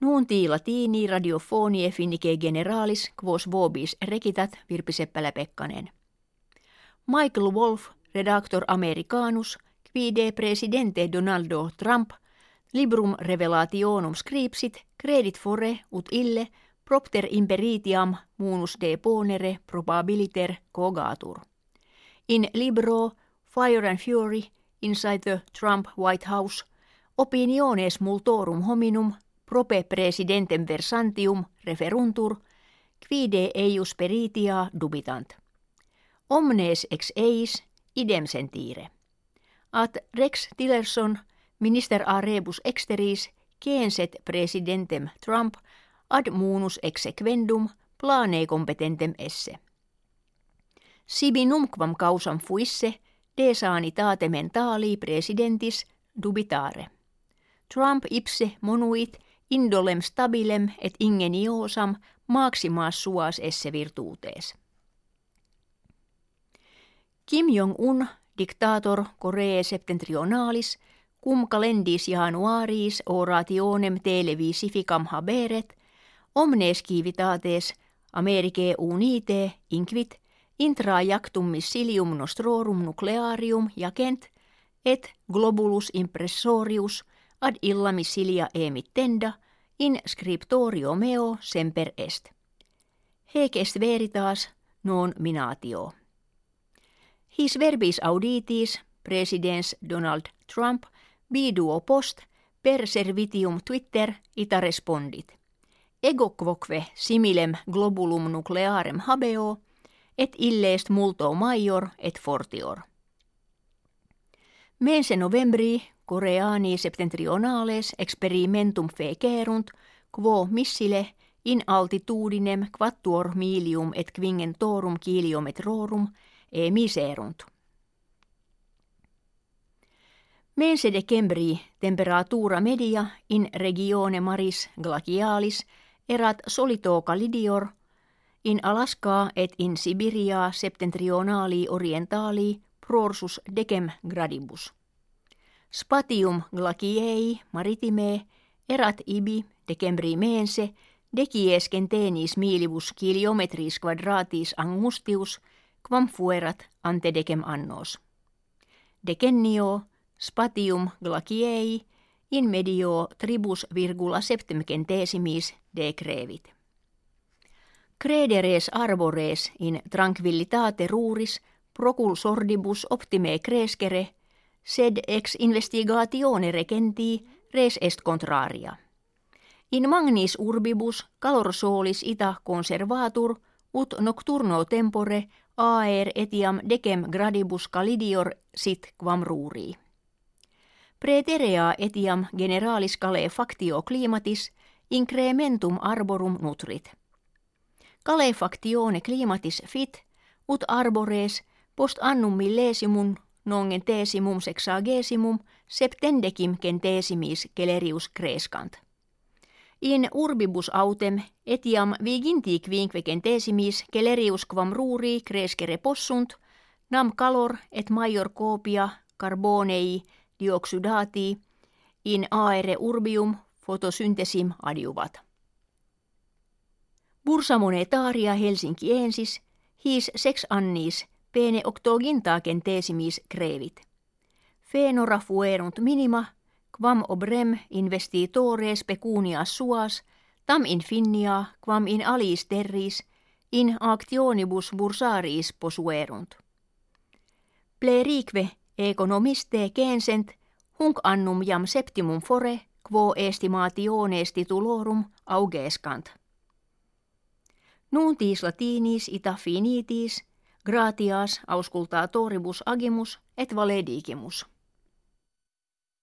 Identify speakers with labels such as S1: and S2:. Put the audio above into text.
S1: Nuuntii latini radiofonie finnike generalis quos vobis rekitat Virpi Seppälä-Pekkanen. Michael Wolf, redaktor americanus, quide presidente Donaldo Trump, librum revelationum scripsit, credit fore ut ille, propter imperitiam munus de ponere probabiliter cogatur. In libro Fire and Fury inside the Trump White House opiniones multorum hominum prope presidentem versantium referuntur, quide eius peritia dubitant. Omnes ex eis idem sentire. At Rex Tillerson, minister a rebus exteris, censet presidentem Trump ad munus exequendum plane competentem esse. Sibi numquam causam fuisse de sanitate mentali presidentis dubitare. Trump ipse monuit indolem stabilem et ingeniosam maximas suas esse virtuutees. Kim Jong-un, dictator Koree septentrionalis, cum calendis januaris orationem televisificam haberet, omnes civitates Americae unite inquit intra jactum missilium nostrorum nuclearium jacent et globulus impressorius – ad illa missilia emittenda in scriptorio meo semper est. Hec est veritas non minatio. His verbis auditis presidens Donald Trump biduo post per servitium Twitter ita respondit. Ego quoque similem globulum nuclearem habeo, et illest multo maior et fortior. Mense novembri Koreani septentrionales experimentum fecerunt, quo missile in altitudinem quattuor milium et quingentorum kiliometrorum e miserunt. Mense decembri temperatura media in regione maris glacialis erat solito calidior in Alaska et in Sibiria septentrionali orientali prorsus decem gradibus. Spatium glaciei maritime erat ibi decembri mense decies centenis milibus kilometris quadratis angustius quam fuerat ante decem annos. Decennio spatium glaciei in medio tribus virgula septemcentesimis decrevit. Crederes arbores in tranquillitate ruris procul sordibus optime crescere sed ex investigatione regentii res est contraria. In magnis urbibus calor solis ita conservatur ut nocturno tempore aer etiam decem gradibus calidior sit quam rurii. Preterea etiam generalis cale factio climatis incrementum arborum nutrit. Calefactione climatis fit ut arbores post annum millesimum nongen teesimum sexagesimum septendecim centesimis celerius crescant. In urbibus autem etiam viginti quinque centesimis celerius quam ruri crescere possunt, nam calor et major copia carbonei dioxydati in aere urbium fotosyntesim adiuvat. Bursa monetaria Helsinkiensis his sex annis pene octoginta centesimis crevit. Fenora fuerunt minima, quam obrem investitores pecunia suas, tam in finnia, quam in alis terris, in actionibus bursaris posuerunt. Plerique economiste censent, hunc annum jam septimum fore, quo estimationes titulorum augescant. Nuntis latinis ita finitis, gratias auscultaa toribus agimus et valedigimus.